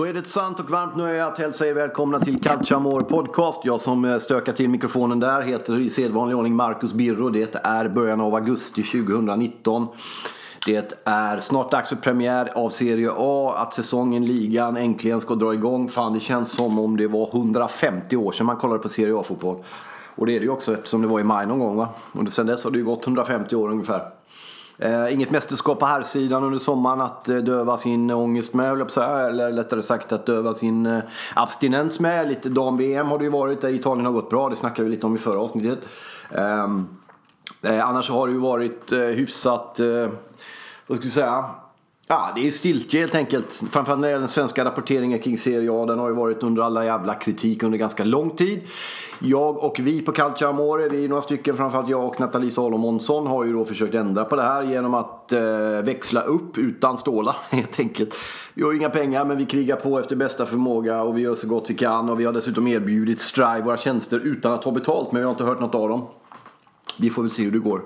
Då är det ett sant och varmt nöje att hälsa er välkomna till Calciamore Podcast. Jag som eh, stökar till mikrofonen där heter i sedvanlig ordning Marcus Birro. Det är början av augusti 2019. Det är snart dags för premiär av Serie A, att säsongen, ligan äntligen ska dra igång. Fan, det känns som om det var 150 år sedan man kollade på Serie A-fotboll. Och det är det ju också eftersom det var i maj någon gång va? Och sen dess har det ju gått 150 år ungefär. Eh, inget mästerskap på här sidan under sommaren att eh, döva sin ångest med, höll jag på att säga. Eller lättare sagt att döva sin eh, abstinens med. Lite dam-VM har det ju varit där Italien har gått bra. Det snackade vi lite om i förra avsnittet. Ehm, eh, annars har det ju varit eh, hyfsat, eh, vad ska vi säga? Ja, det är stiltje helt enkelt. Framförallt när det gäller den svenska rapporteringen kring Serie A. Den har ju varit under alla jävla kritik under ganska lång tid. Jag och vi på Calcio Amore, vi är några stycken, framförallt jag och Nathalie Salomonsson har ju då försökt ändra på det här genom att eh, växla upp utan stålar helt enkelt. Vi har ju inga pengar men vi krigar på efter bästa förmåga och vi gör så gott vi kan och vi har dessutom erbjudit Strive våra tjänster utan att ta betalt men vi har inte hört något av dem. Vi får väl se hur det går.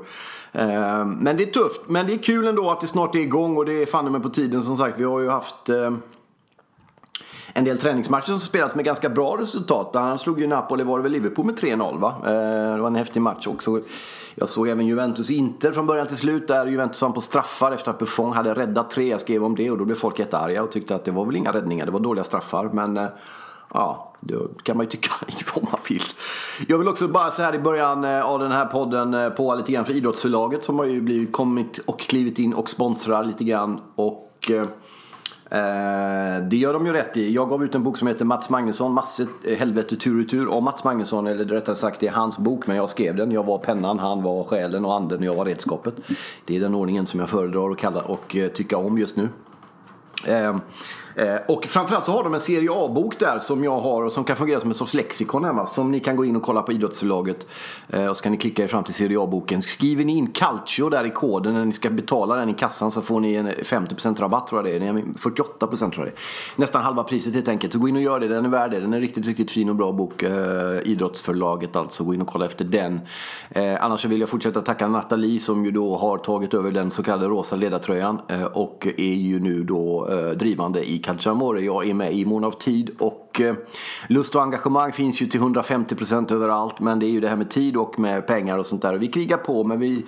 Ehm, men det är tufft. Men det är kul ändå att det snart är igång och det är fan med på tiden som sagt. Vi har ju haft ehm, en del träningsmatcher som spelats med ganska bra resultat. Bland annat slog ju Napoli, var det väl Liverpool med 3-0 va? Ehm, det var en häftig match också. Jag såg även Juventus-Inter från början till slut där Juventus vann på straffar efter att Buffon hade räddat tre. Jag skrev om det och då blev folk jättearga och tyckte att det var väl inga räddningar, det var dåliga straffar. Men eh, ja, det kan man ju tycka vad man vill. Jag vill också bara så här i början eh, av den här podden eh, på lite grann för Idrottsförlaget som har ju blivit, kommit och klivit in och sponsrar lite grann. Och eh, eh det gör de ju rätt i. Jag gav ut en bok som heter Mats Magnusson, Masse helvete tur och tur om Mats Magnusson. Eller rättare sagt det är hans bok men jag skrev den. Jag var pennan, han var själen och anden och jag var redskapet. Det är den ordningen som jag föredrar att kalla och tycka om just nu. Eh, eh, och framförallt så har de en serie A-bok där som jag har och som kan fungera som en sorts lexikon hemma. Som ni kan gå in och kolla på Idrottsförlaget. Eh, och så kan ni klicka er fram till serie A-boken. Skriver ni in Calcio där i koden när ni ska betala den i kassan så får ni en 50% rabatt tror jag det är. 48% tror jag det är. Nästan halva priset helt enkelt. Så gå in och gör det, den är värd det. Den är en riktigt, riktigt fin och bra bok. Eh, Idrottsförlaget alltså. Gå in och kolla efter den. Eh, annars så vill jag fortsätta tacka Nathalie som ju då har tagit över den så kallade rosa ledartröjan. Eh, och är ju nu då eh, drivande i Calciamore, Jag är med i mån av tid och eh, lust och engagemang finns ju till 150% överallt. Men det är ju det här med tid och med pengar och sånt där. Vi krigar på men vi,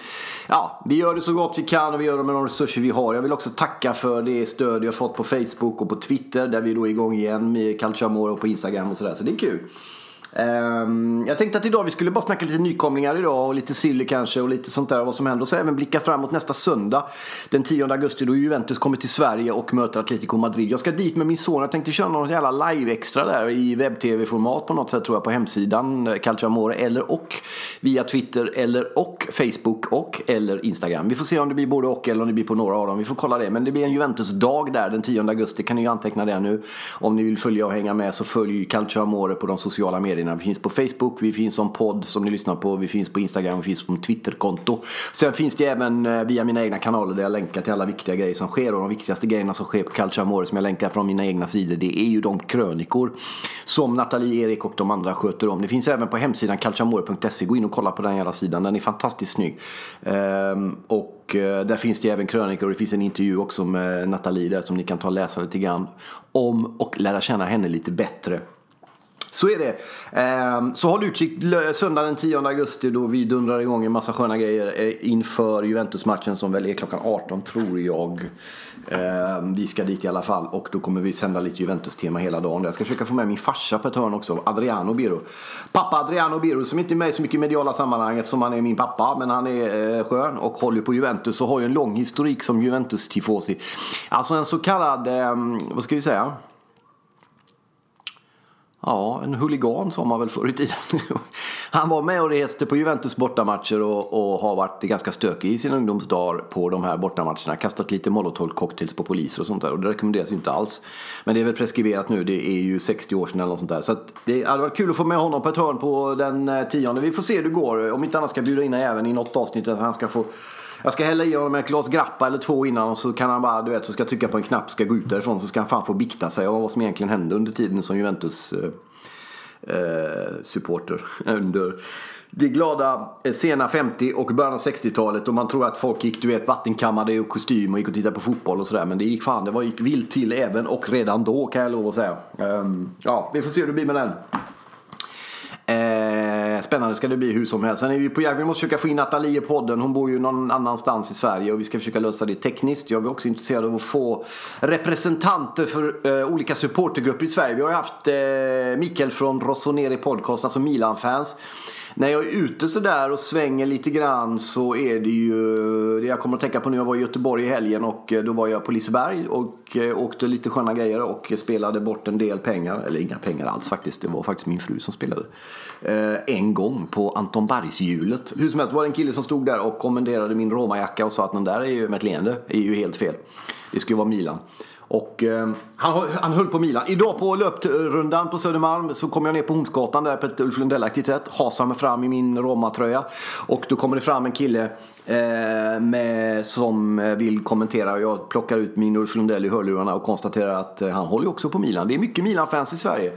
ja, vi gör det så gott vi kan och vi gör det med de resurser vi har. Jag vill också tacka för det stöd jag fått på Facebook och på Twitter där vi då är igång igen med Calciamore och på Instagram och sådär. Så det är kul. Um, jag tänkte att idag vi skulle bara snacka lite nykomlingar idag och lite silly kanske och lite sånt där vad som händer. Och så även blicka framåt nästa söndag den 10 augusti då Juventus kommer till Sverige och möter Atletico Madrid. Jag ska dit med min son. Jag tänkte köra något jävla live-extra där i webb-tv-format på något sätt tror jag på hemsidan Calciamore, Calcio Amore eller och via Twitter eller och Facebook och eller Instagram. Vi får se om det blir både och eller om det blir på några av dem. Vi får kolla det. Men det blir en Juventus-dag där den 10 augusti. Kan ni ju anteckna det nu. Om ni vill följa och hänga med så följ Calcio Amore på de sociala medierna. Vi finns på Facebook, vi finns som podd som ni lyssnar på, vi finns på Instagram, vi finns på Twitterkonto. Sen finns det även eh, via mina egna kanaler där jag länkar till alla viktiga grejer som sker och de viktigaste grejerna som sker på Calcio Amore som jag länkar från mina egna sidor det är ju de krönikor som Nathalie, Erik och de andra sköter om. Det finns även på hemsidan calciamore.se, gå in och kolla på den jävla sidan. Den är fantastiskt snygg. Ehm, och och där finns det även krönikor och det finns en intervju också med Nathalie där som ni kan ta och läsa lite grann om och lära känna henne lite bättre. Så är det. Ehm, så håll utkik söndag den 10 augusti då vi dundrar igång en massa sköna grejer eh, inför Juventus-matchen som väl är klockan 18 tror jag. Ehm, vi ska dit i alla fall och då kommer vi sända lite Juventus-tema hela dagen. Jag ska försöka få med min farsa på ett hörn också, Adriano Biro. Pappa Adriano Biro som inte är med i så mycket mediala sammanhang eftersom han är min pappa. Men han är eh, skön och håller på Juventus och har ju en lång historik som Juventus-tifosi. Alltså en så kallad, ehm, vad ska vi säga? Ja, en huligan sa man väl förr i tiden. Han var med och reste på Juventus bortamatcher och, och har varit ganska stökig i sina ungdomsdagar på de här bortamatcherna. Kastat lite molotovcocktails på poliser och sånt där och det rekommenderas ju inte alls. Men det är väl preskriberat nu, det är ju 60 år sedan eller något sånt där. Så det hade varit kul att få med honom på ett hörn på den eh, tionde. Vi får se hur det går. Om inte annat ska jag bjuda in även i något avsnitt att han ska få jag ska hälla i honom ett glas grappa eller två innan och så kan han bara, du vet, så ska jag trycka på en knapp ska gå ut därifrån så ska han fan få bikta sig av vad som egentligen hände under tiden som Juventus eh, eh supporter Under det glada eh, sena 50 och början av 60-talet och man tror att folk gick du vet vattenkammade och kostym och gick och tittade på fotboll och sådär. Men det gick fan, det var, gick vilt till även och redan då kan jag lov att säga. Um, ja, vi får se hur det blir med den. Eh, Eh, spännande ska det bli hur som helst. Sen är vi på jakt. Vi måste försöka få in Nathalie i podden. Hon bor ju någon annanstans i Sverige och vi ska försöka lösa det tekniskt. Jag är också intresserad av att få representanter för eh, olika supportergrupper i Sverige. Vi har ju haft eh, Mikael från Rossoneri Podcast, alltså Milan-fans när jag är ute sådär och svänger lite grann så är det ju det jag kommer att tänka på nu. Jag var i Göteborg i helgen och eh, då var jag på Liseberg och eh, åkte lite sköna grejer och spelade bort en del pengar. Eller inga pengar alls faktiskt. Det var faktiskt min fru som spelade. Eh, en gång på Anton Bergs-hjulet. Hur som helst var det en kille som stod där och kommenderade min romajacka och sa att den där är ju med ett leende. är ju helt fel. Det ska ju vara Milan. Och eh, han, han höll på Milan. Idag på löprundan på Södermalm så kom jag ner på Hornsgatan där på ett Ulf Lundell-aktigt sätt. Hasar mig fram i min Roma-tröja. Och då kommer det fram en kille eh, med, som eh, vill kommentera. Jag plockar ut min Ulf Lundell i hörlurarna och konstaterar att eh, han håller också på Milan. Det är mycket Milan-fans i Sverige.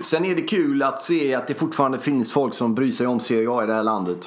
Sen är det kul att se att det fortfarande finns folk som bryr sig om Serie A i det här landet.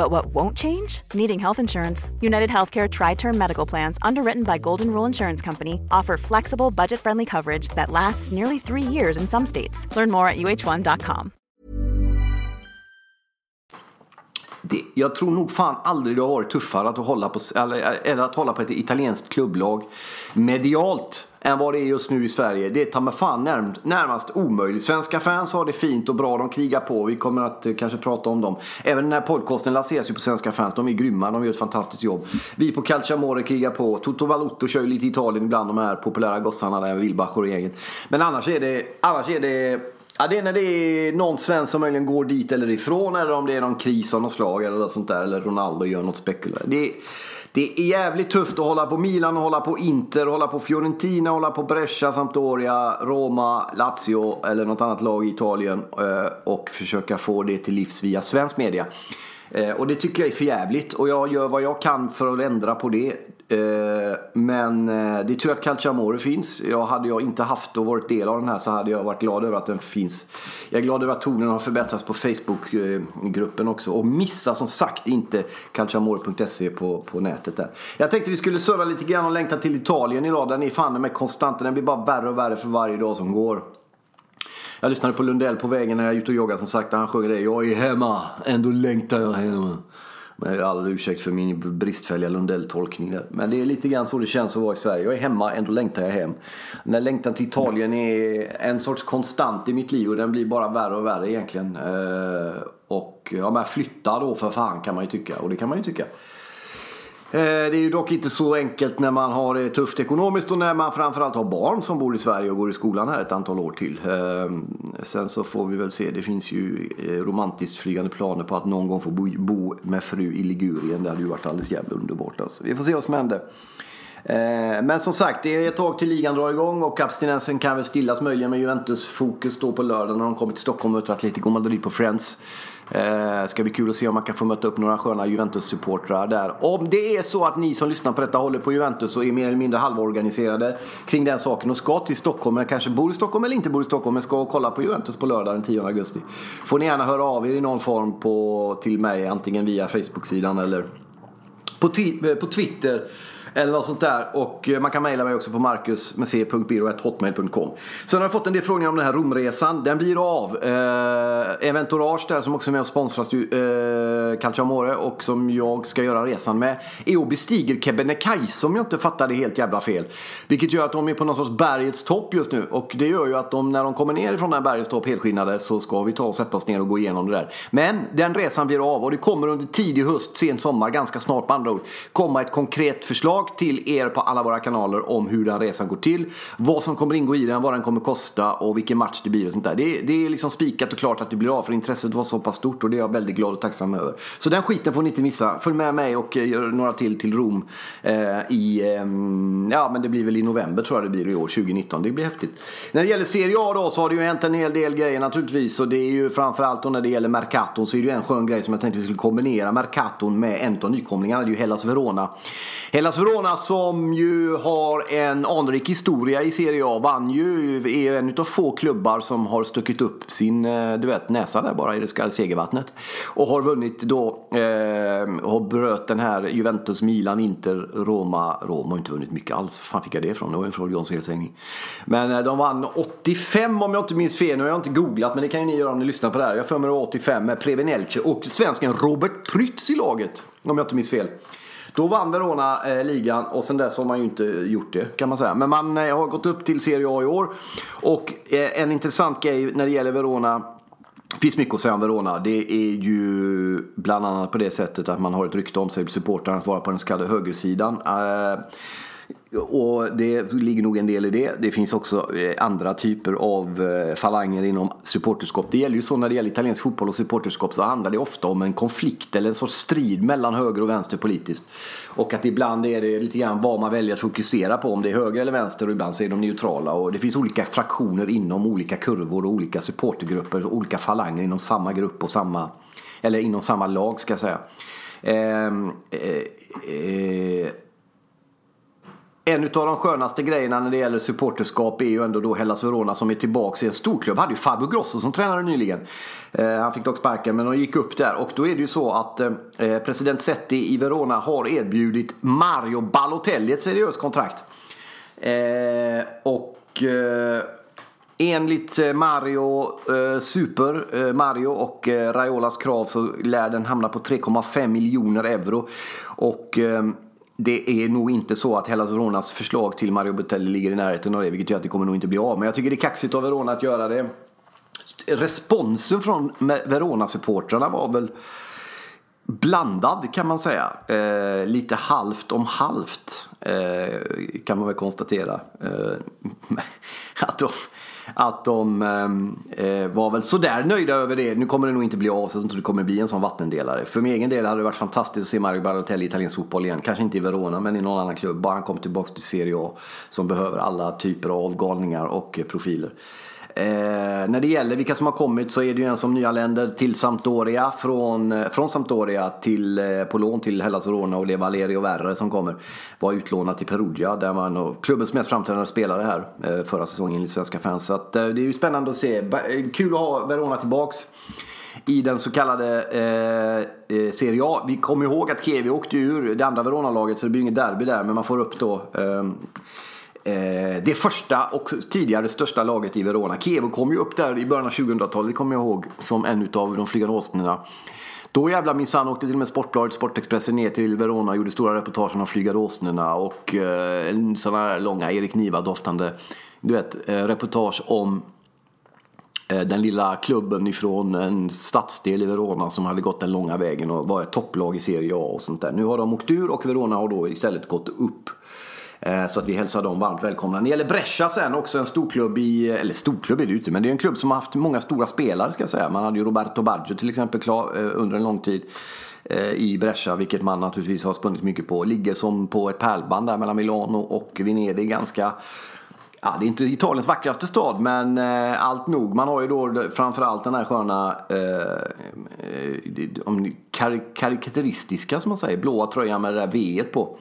But what won't change? Needing health insurance. United Healthcare Tri-Term Medical Plans, underwritten by Golden Rule Insurance Company, offer flexible, budget-friendly coverage that lasts nearly three years in some states. Learn more at uh1.com. Det, jag tror nog fan aldrig det har varit tuffare att hålla på, eller, eller att hålla på ett italienskt klubblag medialt än vad det är just nu i Sverige. Det är ta mig fan närmast, närmast omöjligt. Svenska fans har det fint och bra, de krigar på. Vi kommer att eh, kanske prata om dem. Även den här podcasten lanseras ju på svenska fans. De är grymma, de gör ett fantastiskt jobb. Vi på Calciamore krigar på. Toto Valotto kör ju lite i Italien ibland, de här populära gossarna där, Wilbach och gänget. Men annars är det, annars är det Ja, det är när det är någon svensk som möjligen går dit eller ifrån eller om det är någon kris av något slag eller något sånt där. Eller Ronaldo gör något spekulärt. Det, det är jävligt tufft att hålla på Milan, och hålla på Inter, hålla på Fiorentina, hålla på Brescia, Sampdoria, Roma, Lazio eller något annat lag i Italien eh, och försöka få det till livs via svensk media. Eh, och det tycker jag är för jävligt och jag gör vad jag kan för att ändra på det. Eh, men eh, det är tur att Calciamore finns. Jag hade jag inte haft och varit del av den här så hade jag varit glad över att den finns. Jag är glad över att tonen har förbättrats på Facebookgruppen också. Och missa som sagt inte calciamore.se på, på nätet där. Jag tänkte vi skulle surra lite grann och längta till Italien idag. Den är fan med konstant. Den blir bara värre och värre för varje dag som går. Jag lyssnade på Lundell på vägen när jag är ute och joggar som sagt. Han sjunger det. Jag är hemma, ändå längtar jag hem. Med all ursäkt för min bristfälliga Lundell-tolkning där. Men det är lite grann så det känns att vara i Sverige. Jag är hemma, ändå längtar jag hem. Den här längtan till Italien är en sorts konstant i mitt liv och den blir bara värre och värre egentligen. Eh, och ja, men flytta då för fan kan man ju tycka. Och det kan man ju tycka. Eh, det är ju dock inte så enkelt när man har det tufft ekonomiskt och när man framförallt har barn som bor i Sverige och går i skolan här ett antal år till. Ehm, sen så får vi väl se, det finns ju eh, romantiskt flygande planer på att någon gång få bo med fru i Ligurien. Det hade ju varit alldeles jävla underbart alltså. Vi får se vad som händer. Eh, men som sagt, det är ett tag till ligan drar igång och abstinensen kan väl stillas möjligen med Juventus fokus då på lördag när de kommer till Stockholm och möter Atletico Madrid på Friends. Eh, ska bli kul att se om man kan få möta upp några sköna Juventus-supportrar där. Om det är så att ni som lyssnar på detta håller på Juventus och är mer eller mindre halvorganiserade kring den saken och ska till Stockholm, men kanske bor i Stockholm eller inte bor i Stockholm, men ska kolla på Juventus på lördag den 10 augusti. Får ni gärna höra av er i någon form på, till mig, antingen via Facebook-sidan eller på, eh, på Twitter eller något sånt där. Och eh, man kan mejla mig också på marcus.biro.hotmail.com. Sen har jag fått en del frågor om den här Romresan. Den blir av. Eh, Eventourage där som också är med och sponsras ju, eh, Calciamore och som jag ska göra resan med. EO bestiger Kebnekaise om jag inte fattar det helt jävla fel. Vilket gör att de är på någon sorts bergets topp just nu. Och det gör ju att de, när de kommer ner från den här bergets topp helskinnade så ska vi ta och sätta oss ner och gå igenom det där. Men den resan blir av och det kommer under tidig höst, sen sommar, ganska snart med andra ord, komma ett konkret förslag förslag till er på alla våra kanaler om hur den resan går till. Vad som kommer ingå i den, vad den kommer kosta och vilken match det blir och sånt där. Det, det är liksom spikat och klart att det blir av för intresset var så pass stort och det är jag väldigt glad och tacksam över. Så den skiten får ni inte missa. Följ med mig och eh, gör några till till Rom eh, i, eh, ja men det blir väl i november tror jag det blir i år, 2019. Det blir häftigt. När det gäller Serie A då så har det ju hänt en hel del grejer naturligtvis och det är ju framförallt då när det gäller Mercaton så är det ju en skön grej som jag tänkte vi skulle kombinera Mercaton med en av nykomlingarna. Det är ju Hellas Verona. Hellas Verona som ju har en anrik historia i Serie A vann ju, är en av få klubbar som har stuckit upp sin eh, du vet, näsa där bara i det så kallade segervattnet. Och har vunnit då, eh, och bröt den här Juventus, Milan, Inter, Roma. Roma har inte vunnit mycket alls. Var fan fick jag det ifrån? Det var en Freudiansk felsägning. Men eh, de vann 85 om jag inte minns fel. Nu har jag inte googlat men det kan ju ni göra om ni lyssnar på det här. Jag för mig 85 med Prevenelce och svensken Robert Prytz i laget. Om jag inte minns fel. Då vann Verona eh, ligan och sen dess har man ju inte gjort det kan man säga. Men man eh, har gått upp till Serie A i år. Och eh, en intressant grej när det gäller Verona det finns mycket att säga om Verona. Det är ju bland annat på det sättet att man har ett rykte om sig, supportrarna, att vara på den så kallade högersidan. Eh, och det ligger nog en del i det. Det finns också eh, andra typer av eh, falanger inom supporterskap. Det gäller ju så när det gäller italiensk fotboll och supporterskap så handlar det ofta om en konflikt eller en sorts strid mellan höger och vänster politiskt. Och att ibland är det lite grann vad man väljer att fokusera på. Om det är höger eller vänster och ibland så är de neutrala. Och det finns olika fraktioner inom olika kurvor och olika supportergrupper. Och olika falanger inom samma grupp och samma, eller inom samma lag ska jag säga. Ehm, eh, eh, eh, en av de skönaste grejerna när det gäller supporterskap är ju ändå då Hellas Verona som är tillbaka i en storklubb. Hade ju Fabio Grosso som tränare nyligen. Eh, han fick dock sparken men de gick upp där och då är det ju så att eh, eh president Setti i Verona har erbjudit Mario Balotelli ett seriöst kontrakt. Eh, och eh, Enligt eh, Mario eh, Super, eh, Mario och eh, Raiolas krav så lär den hamna på 3,5 miljoner euro. Och eh, det är nog inte så att Hellas Veronas förslag till Mario Botelli ligger i närheten av det, vilket gör att det kommer nog inte bli av. Men jag tycker det är kaxigt av Verona att göra det. Responsen från Verona-supportrarna var väl blandad kan man säga. Eh, lite halvt om halvt eh, kan man väl konstatera. Eh, att de, att de eh, eh, var väl sådär nöjda över det. Nu kommer det nog inte bli av, så jag tror det kommer bli en sån vattendelare. För min egen del hade det varit fantastiskt att se Mario Balotelli i italiensk fotboll igen. Kanske inte i Verona, men i någon annan klubb. Bara han kom tillbaka till Serie A. Som behöver alla typer av galningar och eh, profiler. Eh, när det gäller vilka som har kommit så är det ju en som nyanländer till Sampdoria. Från, eh, från Sampdoria till, eh, på lån till Hellas Verona och det är Valerio Verre som kommer. Var utlånad till Perugia där man var klubbens mest framträdande spelare här eh, förra säsongen enligt svenska fans. Så att, eh, det är ju spännande att se. Eh, kul att ha Verona tillbaks i den så kallade eh, eh Serie A. Vi kommer ihåg att Kevi åkte ur det andra Verona-laget så det blir inget derby där men man får upp då Eh, Eh, det första och tidigare största laget i Verona. Kevo kom ju upp där i början av 2000-talet, det kommer jag ihåg, som en av de flygande åsnorna. Då jävlar minsann åkte till och med Sportbladet, Sportexpressen ner till Verona och gjorde stora reportage om de flygande åsnorna och eh, sådana här långa Erik Niva-doftande du vet, eh, reportage om eh, den lilla klubben ifrån en stadsdel i Verona som hade gått den långa vägen och var ett topplag i Serie A och sånt där. Nu har de åkt ur och Verona har då istället gått upp. Eh, så att vi hälsar dem varmt välkomna. När det gäller Brescia sen, också en storklubb i, eller storklubb är det inte, men det är en klubb som har haft många stora spelare ska jag säga. Man hade ju Roberto Baggio till exempel klar eh, under en lång tid eh, i Brescia, vilket man naturligtvis har spunnit mycket på. Ligger som på ett pärlband där mellan Milano och Venedig ganska Ja, det är inte Italiens vackraste stad, men eh, allt nog. Man har ju då framförallt den här sköna, eh, kar karikateristiska som man säger, blåa tröjan med det där V på.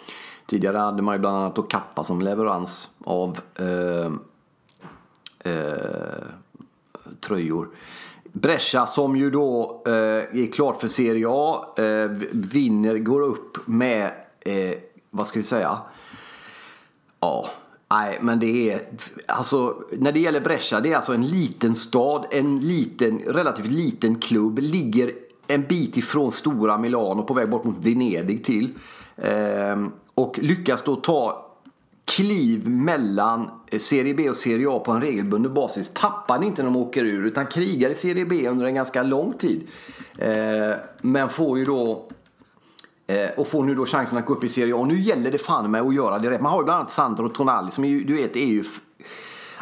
Tidigare hade man ju bland annat då Kappa som leverans av eh, eh, tröjor. Brescia som ju då eh, är klart för Serie A, eh, vinner, går upp med, eh, vad ska vi säga? Ja, nej men det är, alltså när det gäller Brescia, det är alltså en liten stad, en liten, relativt liten klubb, ligger en bit ifrån stora Milano på väg bort mot Venedig till. Eh, och lyckas då ta kliv mellan Serie B och Serie A på en regelbunden basis. Tappar inte när de åker ur utan krigar i Serie B under en ganska lång tid. Eh, men får ju då eh, och får nu då chansen att gå upp i Serie A. Och nu gäller det fan med att göra det rätt. Man har ju bland annat Sandro Tonali som ju, du vet är ju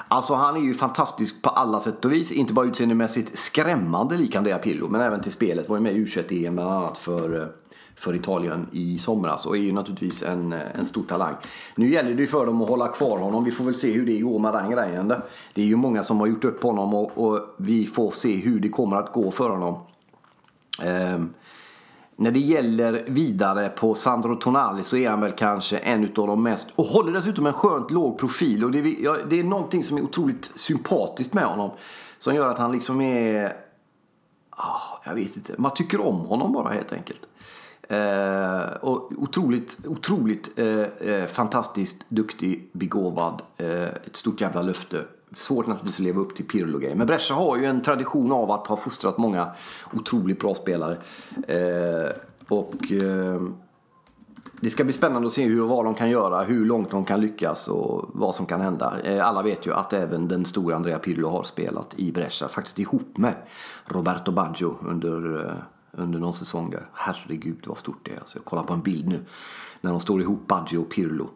Alltså han är ju fantastisk på alla sätt och vis. Inte bara utseendemässigt skrämmande lik Andrea Pirlo men även till spelet. Var ju med i U21-EM bland annat för eh, för Italien i somras och är ju naturligtvis en, en stor talang. Nu gäller det ju för dem att hålla kvar honom. Vi får väl se hur det går med den grejen. Det är ju många som har gjort upp honom och, och vi får se hur det kommer att gå för honom. Um, när det gäller vidare på Sandro Tonali så är han väl kanske en av de mest och håller dessutom en skönt låg profil och det är, ja, det är någonting som är otroligt sympatiskt med honom. Som gör att han liksom är... Oh, jag vet inte. Man tycker om honom bara helt enkelt. Eh, och otroligt, otroligt eh, eh, fantastiskt duktig, begåvad. Eh, ett stort jävla löfte. Svårt naturligtvis att leva upp till Pirlo-grejen. Men Brescia har ju en tradition av att ha fostrat många otroligt bra spelare. Eh, och eh, det ska bli spännande att se hur, vad de kan göra, hur långt de kan lyckas och vad som kan hända. Eh, alla vet ju att även den stora Andrea Pirlo har spelat i Brescia, faktiskt ihop med Roberto Baggio under eh, under någon säsong där. Herregud vad stort det är. Alltså, jag kollar på en bild nu när de står ihop, Baggio och Pirlo.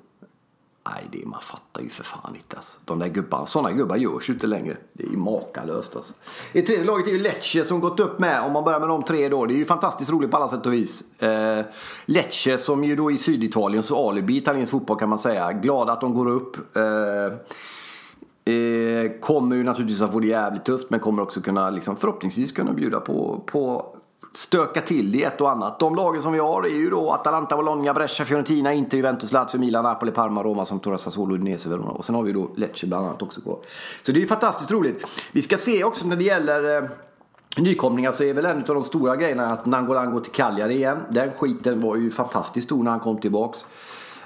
Nej, det man fattar ju för fan inte alltså. De där gubbarna, sådana gubbar görs ju inte längre. Det är ju makalöst alltså. I tredje laget är ju Lecce som gått upp med, om man börjar med de tre då. Det är ju fantastiskt roligt på alla sätt och vis. Eh, Lecce som ju då i Syditalien så alibi italiensk fotboll kan man säga. Glada att de går upp. Eh, eh, kommer ju naturligtvis att få det jävligt tufft men kommer också kunna liksom, förhoppningsvis kunna bjuda på, på stöka till det i ett och annat. De lagen som vi har är ju då Atalanta, Bologna, Brescia, Fiorentina, Inter, Juventus, Lazio, Milan, Napoli, Parma, Roma, Sampdoria, Sassuolo, Udinese, Verona. Och sen har vi då Lecce bland annat också kvar. Så det är ju fantastiskt roligt. Vi ska se också när det gäller eh, Nykomlingar så är väl en av de stora grejerna att Nangolan går till Cagliari igen. Den skiten var ju fantastiskt stor när han kom tillbaks.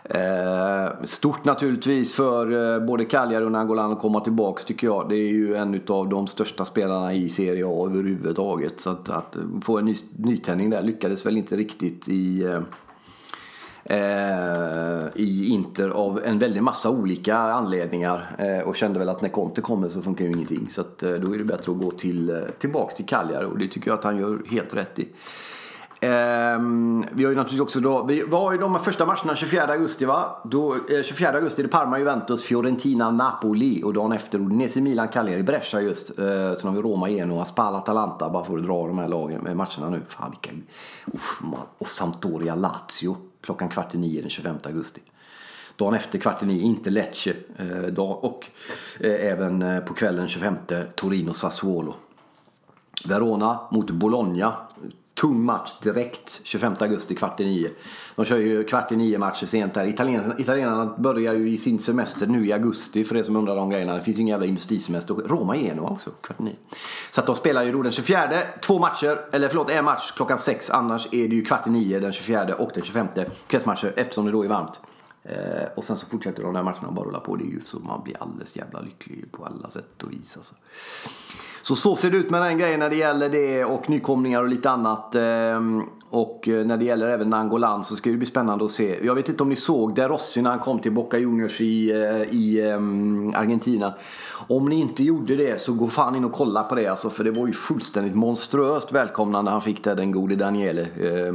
Eh, stort naturligtvis för eh, både Cagliari och Nangolan att komma tillbaka tycker jag. Det är ju en av de största spelarna i Serie A överhuvudtaget. Så att, att få en ny, nytändning där lyckades väl inte riktigt i eh, eh i Inter av en väldig massa olika anledningar eh, och kände väl att när Conte kommer så funkar ju ingenting så att eh, då är det bättre att gå till, tillbaks till Cagliari och det tycker jag att han gör helt rätt i. Ehm, vi har ju naturligtvis också då, vi var ju de första matcherna 24 augusti va? Då, eh, 24 augusti är det Parma, Juventus, Fiorentina, Napoli och dagen efter Udinese, Milan, Cagliari, Brescia just. Eh, sen har vi Roma, Genoa, Spal, Atalanta bara för att dra de här lagen, med matcherna nu. Fan vilka... Uff, och Sampdoria, Lazio klockan kvart i nio den 25 augusti. Dagen efter kvart i nio, inte Lecce. Eh, och eh, även på kvällen 25 Torino Sassuolo. Verona mot Bologna tung match direkt 25 augusti kvart i nio. De kör ju kvart i nio matcher sent där. Italienarna, italienarna börjar ju i sin semester nu i augusti för det som undrar om grejerna. Det finns ju ingen jävla industrisemester. Roma Genoa också kvart i nio. Så att de spelar ju då den 24, två matcher, eller förlåt en match klockan sex. Annars är det ju kvart i nio den 24 och den 25 kvällsmatcher eftersom det då är varmt. Eh, och sen så fortsätter de där matcherna bara rulla på. Det är ju så man blir alldeles jävla lycklig på alla sätt och vis alltså. Så så ser det ut med den grejen när det gäller det och nykomlingar och lite annat. Ehm, eh, och när det gäller även Nangolan så ska det bli spännande att se. Jag vet inte om ni såg det Rossi när han kom till Boca Juniors i, eh, i um, Argentina. Om ni inte gjorde det så gå fan in och kolla på det alltså, för det var ju fullständigt monstruöst välkomnande han fick där den gode Daniele. Eh,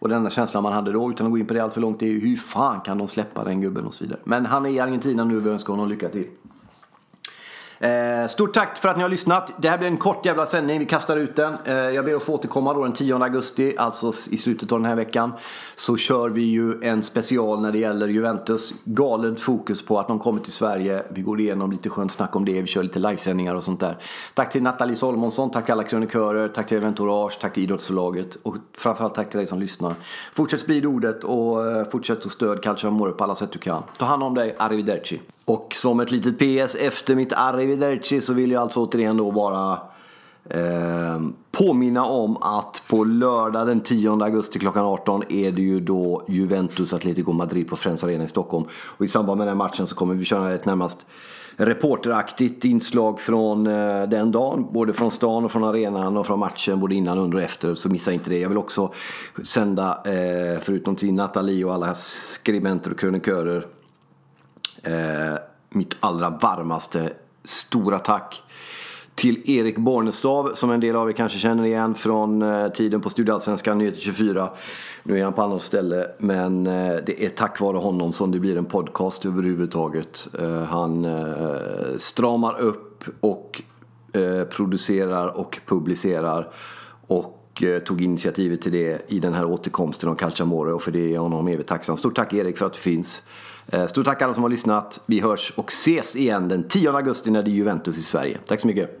och den enda känslan man hade då, utan att gå in på det allt för långt, är ju hur fan kan de släppa den gubben och så vidare. Men han är i Argentina nu och vi önskar honom lycka till. Eh, stort tack för att ni har lyssnat. Det här blir en kort jävla sändning. Vi kastar ut den. Eh, jag ber att få återkomma då den 10 augusti, alltså i slutet av den här veckan. Så kör vi ju en special när det gäller Juventus. Galet fokus på att de kommer till Sverige. Vi går igenom lite skönt snack om det. Vi kör lite livesändningar och sånt där. Tack till Nathalie Solmonsson, tack alla krönikörer, tack till Eventourage, tack till Idrottsförlaget och framförallt tack till dig som lyssnar. Fortsätt sprida ordet och eh, fortsätt att stöd Calcio Amore på alla sätt du kan. Ta hand om dig, arrivederci. Och som ett litet PS efter mitt arrivederci så vill jag alltså återigen då bara eh, påminna om att på lördag den 10 augusti klockan 18 är det ju då Juventus Atletico Madrid på Friends Arena i Stockholm. Och i samband med den matchen så kommer vi köra ett närmast reporteraktigt inslag från eh, den dagen. Både från stan och från arenan och från matchen både innan, under och efter. Så missa inte det. Jag vill också sända, eh, förutom till Nathalie och alla skribenter och krönikörer Eh, mitt allra varmaste stora tack till Erik Bornestav som en del av er kanske känner igen från eh, tiden på Studieallsvenskan Nyheter 24. Nu är han på annat ställe men eh, det är tack vare honom som det blir en podcast överhuvudtaget. Eh, han eh, stramar upp och eh, producerar och publicerar och eh, tog initiativet till det i den här återkomsten av Calciamore och för det är jag honom evigt tacksam. Stort tack Erik för att du finns. Eh, stort tack alla som har lyssnat. Vi hörs och ses igen den 10 augusti när det är Juventus i Sverige. Tack så mycket.